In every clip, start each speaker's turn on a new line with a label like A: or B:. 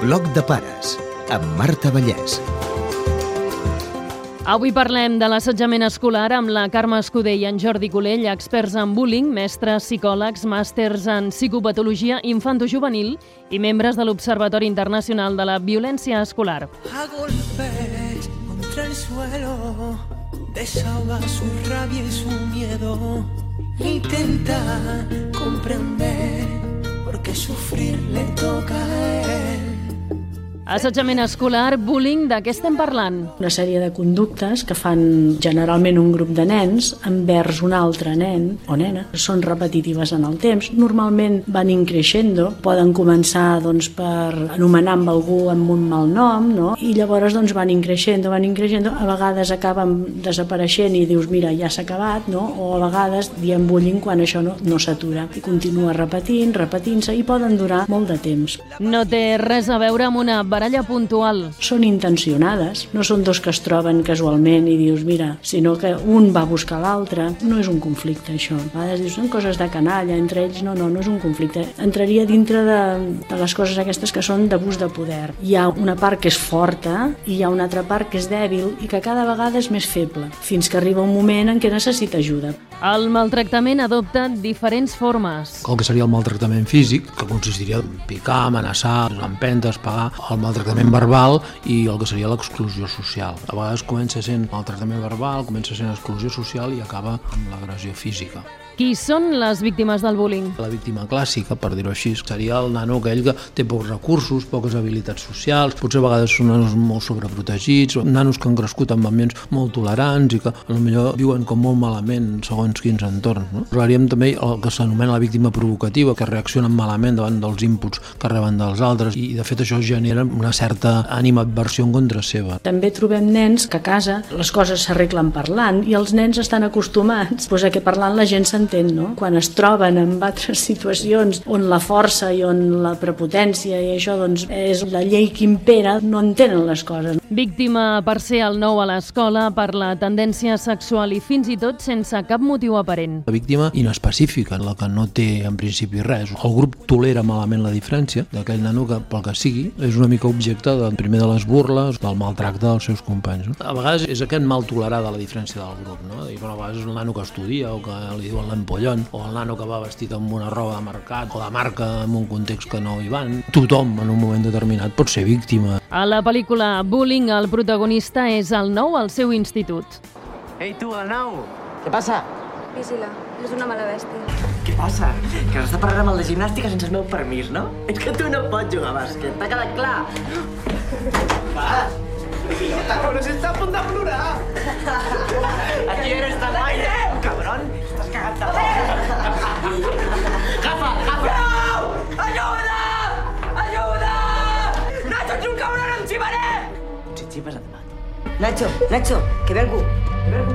A: Bloc de pares, amb Marta Vallès.
B: Avui parlem de l'assetjament escolar amb la Carme Escudé i en Jordi Colell, experts en bullying, mestres, psicòlegs, màsters en psicopatologia infantojuvenil i membres de l'Observatori Internacional de la Violència Escolar.
C: A golpes contra el suelo, desahoga su rabia y su miedo. Intenta comprender por qué sufrir le toca a él.
B: Assetjament escolar, bullying, de què estem parlant?
D: Una sèrie de conductes que fan generalment un grup de nens envers un altre nen o nena. Són repetitives en el temps. Normalment van increixendo. Poden començar doncs, per anomenar amb algú amb un mal nom, no? i llavors doncs, van increixendo, van increixendo. A vegades acaben desapareixent i dius, mira, ja s'ha acabat, no? o a vegades diem bullying quan això no, no s'atura. I continua repetint, repetint-se, i poden durar molt de temps.
B: No té res a veure amb una baralla puntual.
D: Són intencionades, no són dos que es troben casualment i dius, mira, sinó que un va buscar l'altre. No és un conflicte, això. A vegades dius, són coses de canalla, entre ells, no, no, no és un conflicte. Entraria dintre de, de les coses aquestes que són d'abús de poder. Hi ha una part que és forta i hi ha una altra part que és dèbil i que cada vegada és més feble, fins que arriba un moment en què necessita ajuda.
B: El maltractament adopta diferents formes.
E: El que seria el maltractament físic, que consistiria en picar, amenaçar, empentes, pagar, el maltractament verbal i el que seria l'exclusió social. A vegades comença sent maltractament verbal, comença sent exclusió social i acaba amb l'agressió física.
B: Qui són les víctimes del bullying?
E: La víctima clàssica, per dir-ho així, seria el nano aquell que té pocs recursos, poques habilitats socials, potser a vegades són nanos molt sobreprotegits, nanos que han crescut en ambients molt tolerants i que potser viuen com molt malament segons quins entorns. No? Parlaríem també el que s'anomena la víctima provocativa, que reaccionen malament davant dels inputs que reben dels altres i de fet això genera una certa animadversió en contra seva.
D: També trobem nens que a casa les coses s'arreglen parlant i els nens estan acostumats doncs, a que parlant la gent s'entén, no? Quan es troben en altres situacions on la força i on la prepotència i això doncs, és la llei que impera, no entenen les coses.
B: Víctima per ser el nou a l'escola, per la tendència sexual i fins i tot sense cap motiu aparent.
E: La víctima inespecífica, la que no té en principi res. El grup tolera malament la diferència d'aquell nano que, pel que sigui, és una mica objecte del primer de les burles, del maltracte dels seus companys. No? A vegades és aquest mal tolerar de la diferència del grup. No? I, bueno, a vegades és el nano que estudia o que li diuen l'empollon, o el nano que va vestit amb una roba de mercat o de marca en un context que no hi van. Tothom en un moment determinat pot ser víctima.
B: A la pel·lícula Bullying, el protagonista és el nou al seu institut.
F: Ei, tu, el nou!
G: Què passa?
H: Vigila, és una mala bèstia.
G: Què passa? Que has de parar amb el de gimnàstica sense el meu permís, no? És que tu no pots jugar a bàsquet, t'ha quedat clar? Va!
F: Però si està a punt de plorar!
G: Aquí eres tan guai! Cabron! Estàs cagat de por! Agafa, agafa!
F: No! Ajuda! Ajuda! Nacho, ets un cabron, em xivaré!
G: Et xipes et mato. Nacho, Nacho, que ve algú. Que ve algú.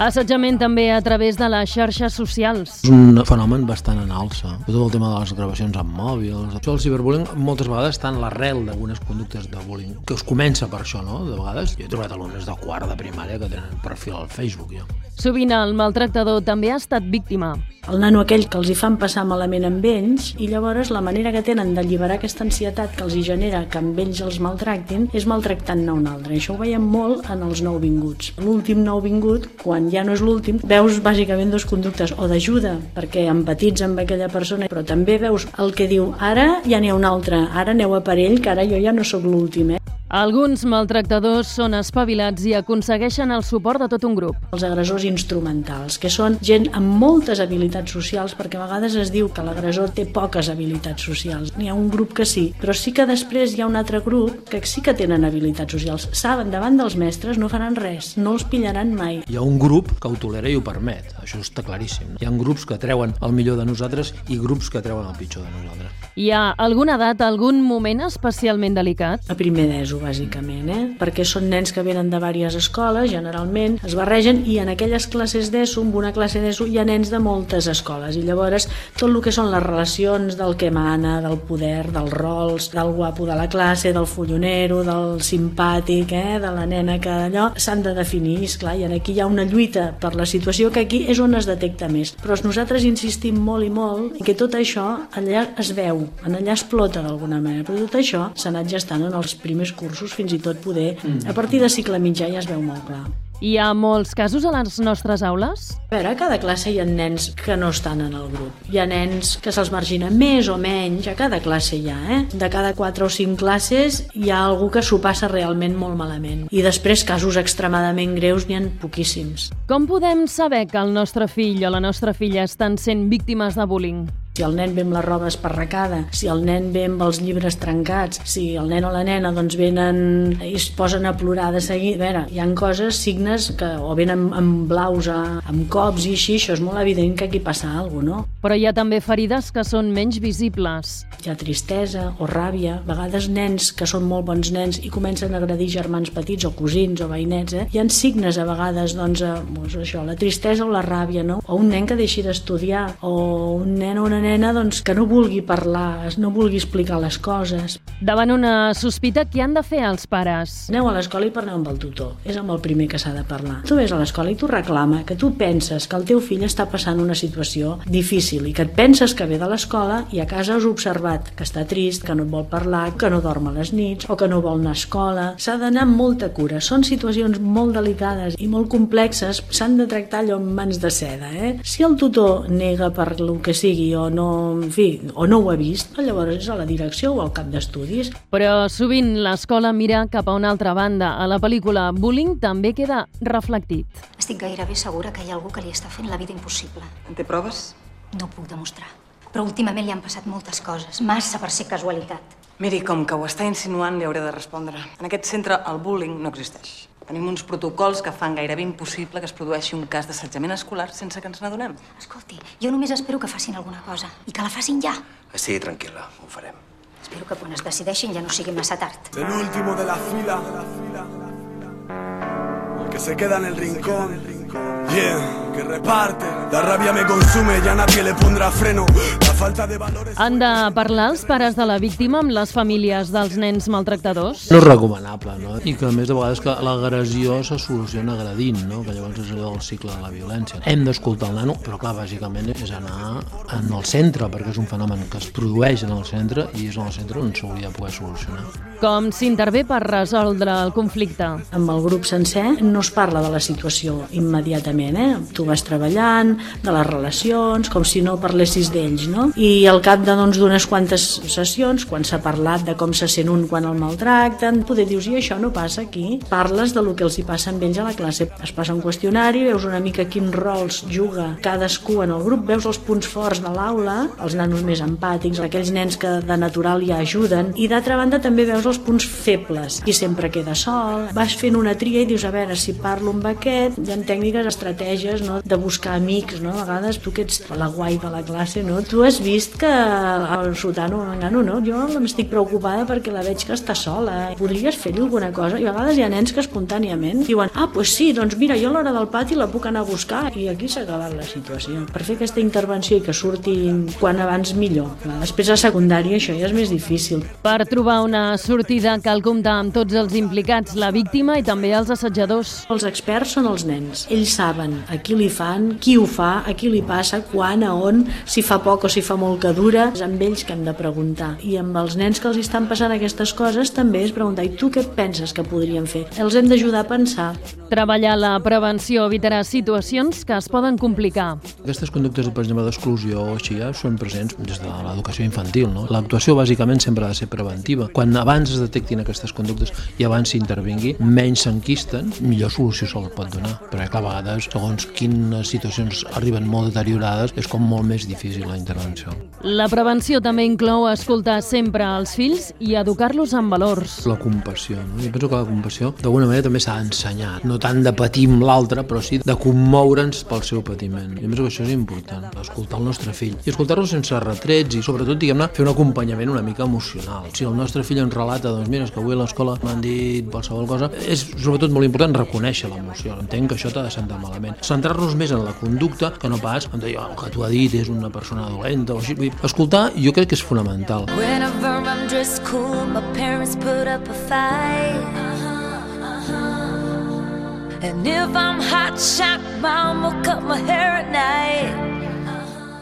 B: Assetjament també a través de les xarxes socials.
E: És un fenomen bastant en alça. Tot el tema de les gravacions amb mòbils. Això del ciberbullying moltes vegades està en l'arrel d'algunes conductes de bullying, que es comença per això, no? De vegades jo he trobat alumnes de quart de primària que tenen perfil al Facebook, jo.
B: Sovint el maltractador també ha estat víctima.
D: El nano aquell que els hi fan passar malament amb ells i llavors la manera que tenen d'alliberar aquesta ansietat que els hi genera que amb ells els maltractin és maltractant-ne un altre. Això ho veiem molt en els nouvinguts. L'últim nouvingut, quan ja no és l'últim, veus bàsicament dos conductes o d'ajuda perquè empatits amb aquella persona, però també veus el que diu ara ja n'hi ha un altre, ara aneu a per ell, que ara jo ja no sóc l'últim. Eh?
B: Alguns maltractadors són espavilats i aconsegueixen el suport de tot un grup.
D: Els agressors instrumentals, que són gent amb moltes habilitats socials, perquè a vegades es diu que l'agressor té poques habilitats socials. N'hi ha un grup que sí, però sí que després hi ha un altre grup que sí que tenen habilitats socials. Saben, davant dels mestres no faran res, no els pillaran mai.
E: Hi ha un grup que ho tolera i ho permet, això està claríssim. Hi ha grups que treuen el millor de nosaltres i grups que treuen el pitjor de nosaltres.
B: Hi ha alguna edat, algun moment especialment delicat?
D: A primer d'ESO. Bàsicament, eh? perquè són nens que venen de diverses escoles, generalment, es barregen i en aquelles classes d'ESO, en una classe d'ESO, hi ha nens de moltes escoles i llavors tot el que són les relacions del que mana, del poder, dels rols, del guapo de la classe, del follonero, del simpàtic, eh? de la nena que allò, s'han de definir, esclar, i aquí hi ha una lluita per la situació que aquí és on es detecta més. Però nosaltres insistim molt i molt que tot això allà es veu, en allà explota d'alguna manera, però tot això s'ha anat gestant en els primers cursos, fins i tot poder, a partir de cicle mitjà ja es veu molt clar.
B: Hi ha molts casos a les nostres aules?
D: A veure, a cada classe hi ha nens que no estan en el grup. Hi ha nens que se'ls margina més o menys, a cada classe hi ha, eh? De cada 4 o 5 classes hi ha algú que s'ho passa realment molt malament. I després casos extremadament greus n'hi ha poquíssims.
B: Com podem saber que el nostre fill o la nostra filla estan sent víctimes de bullying?
D: Si el nen ve amb la roba esparracada, si el nen ve amb els llibres trencats, si el nen o la nena doncs venen i es posen a plorar de seguida, a veure, hi han coses, signes que o venen amb, amb blaus, amb cops i així, això és molt evident que aquí passa alguna cosa, no?
B: Però hi ha també ferides que són menys visibles.
D: Hi ha tristesa o ràbia, a vegades nens que són molt bons nens i comencen a agredir germans petits o cosins o veïnets, eh? hi ha signes a vegades, doncs, eh, doncs això, la tristesa o la ràbia, no? O un nen que deixi d'estudiar, o un nen o una nena doncs, que no vulgui parlar, no vulgui explicar les coses.
B: Davant una sospita, què han de fer els pares?
D: Aneu a l'escola i parleu amb el tutor. És amb el primer que s'ha de parlar. Tu ves a l'escola i tu reclama que tu penses que el teu fill està passant una situació difícil i que et penses que ve de l'escola i a casa has observat que està trist, que no et vol parlar, que no dorm a les nits o que no vol anar a escola. S'ha d'anar amb molta cura. Són situacions molt delicades i molt complexes. S'han de tractar allò amb mans de seda. Eh? Si el tutor nega per lo que sigui o no, en fi, o no ho ha vist, llavors és a la direcció o al cap d'estudis.
B: Però sovint l'escola mira cap a una altra banda. A la pel·lícula Bullying també queda reflectit.
I: Estic gairebé segura que hi ha algú que li està fent la vida impossible.
J: En té proves?
I: No ho puc demostrar. Però últimament li han passat moltes coses, massa per ser casualitat.
J: Miri, com que ho està insinuant, li hauré de respondre. En aquest centre el bullying no existeix. Tenim uns protocols que fan gairebé impossible que es produeixi un cas d'assetjament escolar sense que ens n'adonem.
I: Escolti, jo només espero que facin alguna cosa i que la facin ja.
K: Estigui tranquil·la, ho farem.
I: Espero que quan es decideixin ja no sigui massa tard.
L: El último de la fila. El que se queda en el rincón. Yeah, que reparte. La rabia me consume, ya nadie le pondrà freno. La falta de valores...
B: Han de parlar els pares de la víctima amb les famílies dels nens maltractadors?
E: No és recomanable, no? I que a més de vegades que l'agressió se soluciona agredint, no? Que llavors és allò del cicle de la violència. Hem d'escoltar el nano, però clar, bàsicament és anar en el centre, perquè és un fenomen que es produeix en el centre i és en el centre on s'hauria de poder solucionar.
B: Com s'intervé per resoldre el conflicte?
D: Amb el grup sencer no es parla de la situació immediatament, eh? Tu vas treballant, de les relacions, com si no parlessis d'ells, no? I al cap de, doncs, quantes sessions, quan s'ha parlat de com se sent un quan el maltracten, poder dius, i això no passa aquí. Parles de lo que els hi passa amb ells a la classe. Es passa un qüestionari, veus una mica quins rols juga cadascú en el grup, veus els punts forts de l'aula, els nanos més empàtics, aquells nens que de natural ja ajuden, i d'altra banda també veus els punts febles, qui sempre queda sol, vas fent una tria i dius, a veure, si parlo amb aquest, hi ha tècniques, estratègies, no?, de buscar amics, no?, a vegades tu que ets la guai de la classe, no?, tu has vist que el sotano, el nano, no?, jo m'estic preocupada perquè la veig que està sola, podries fer-hi alguna cosa? I a vegades hi ha nens que espontàniament diuen, ah, doncs sí, doncs mira, jo a l'hora del pati la puc anar a buscar, i aquí s'ha acabat la situació. Per fer aquesta intervenció i que surti quan abans millor. Després a secundària això ja és més difícil.
B: Per trobar una sortida cal comptar amb tots els implicats, la víctima i també els assetjadors.
D: Els experts són els nens. Ells saben a qui li fan, qui ho fa, a qui li passa, quan, a on, si fa poc o si fa molt que dura. És amb ells que hem de preguntar. I amb els nens que els estan passant aquestes coses també és preguntar i tu què penses que podríem fer? Els hem d'ajudar a pensar.
B: Treballar la prevenció evitarà situacions que es poden complicar.
E: Aquestes conductes, per exemple, d'exclusió o així ja són presents des de l'educació infantil. No? L'actuació bàsicament sempre ha de ser preventiva. Quan abans es detectin aquestes conductes i abans s'intervingui, menys s'enquisten, millor solució se'l pot donar. Perquè clar, a vegades segons quines situacions arriben molt deteriorades, és com molt més difícil la intervenció.
B: La prevenció també inclou escoltar sempre els fills i educar-los en valors.
E: La compassió. No? Jo penso que la compassió d'alguna manera també s'ha d'ensenyar. No tant de patir amb l'altre, però sí de commoure'ns pel seu patiment. Jo penso que això és important, escoltar el nostre fill. I escoltar-lo sense retrets i sobretot, diguem-ne, fer un acompanyament una mica emocional. Si el nostre fill ens relata, doncs mira, és que avui a l'escola m'han dit qualsevol cosa, és sobretot molt important reconèixer l'emoció. Entenc que això t'ha de sentar malament. Centrar-nos més en la conducta que no pas en dir, oh, el que t'ho ha dit és una persona dolenta o així. Vull dir, escoltar jo crec que és fonamental.
M: Whenever I'm cool, my parents put up a fight. And if I'm hot shot, mom will cut my hair at night.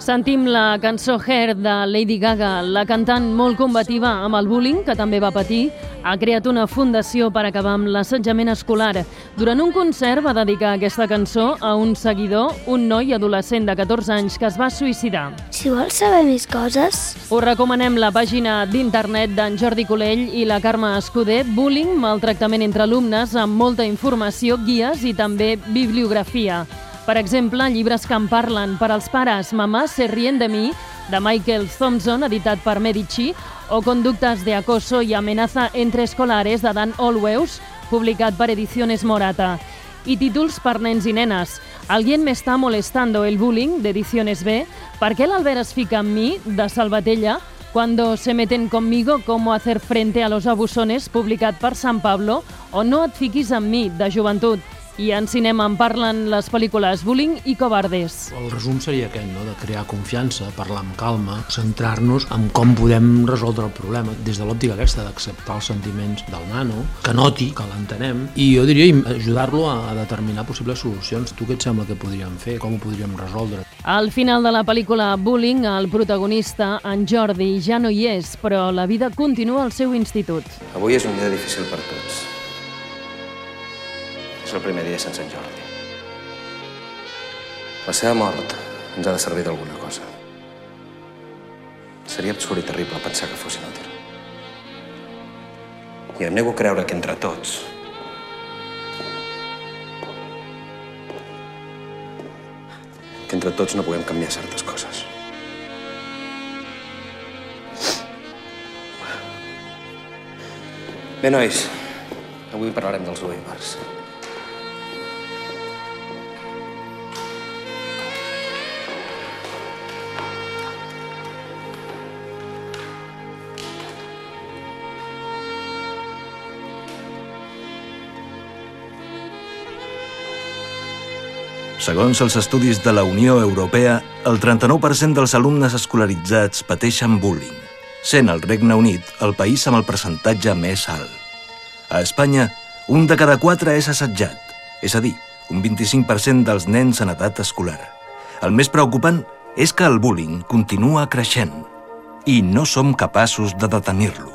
B: Sentim la cançó Hair de Lady Gaga. La cantant molt combativa amb el bullying, que també va patir, ha creat una fundació per acabar amb l'assetjament escolar. Durant un concert va dedicar aquesta cançó a un seguidor, un noi adolescent de 14 anys que es va suïcidar.
N: Si vols saber més coses...
B: Us recomanem la pàgina d'internet d'en Jordi Colell i la Carme Escuder, Bullying, maltractament entre alumnes, amb molta informació, guies i també bibliografia. Per exemple, llibres que en parlen per als pares Mamà se rient de mi, de Michael Thompson, editat per Medici, o Conductas de acoso y amenaza entre escolares de Dan Olweus, publicat per Ediciones Morata. I títols per nens i nenes. Alguien me está molestando el bullying, d'Ediciones B, Per què l'Albert es fica amb mi, de Salvatella, Cuando se meten conmigo, cómo hacer frente a los abusones, publicat per San Pablo, o No et fiquis amb mi, de Joventut, i en cinema en parlen les pel·lícules Bullying i Covardes.
E: El resum seria aquest, no? de crear confiança, parlar amb calma, centrar-nos en com podem resoldre el problema, des de l'òptica aquesta d'acceptar els sentiments del nano, que noti, que l'entenem, i jo diria ajudar-lo a, a determinar possibles solucions. Tu què et sembla que podríem fer? Com ho podríem resoldre?
B: Al final de la pel·lícula Bullying, el protagonista, en Jordi, ja no hi és, però la vida continua al seu institut.
K: Avui és un dia difícil per tots. És el primer dia sense en Jordi. La seva mort ens ha de servir d'alguna cosa. Seria absurd i terrible pensar que fos inútil. I em nego a creure que entre tots que entre tots no puguem canviar certes coses. Bé, nois, avui parlarem dels ovípars.
O: Segons els estudis de la Unió Europea, el 39% dels alumnes escolaritzats pateixen bullying, sent el Regne Unit el país amb el percentatge més alt. A Espanya, un de cada quatre és assetjat, és a dir, un 25% dels nens en edat escolar. El més preocupant és que el bullying continua creixent i no som capaços de detenir-lo.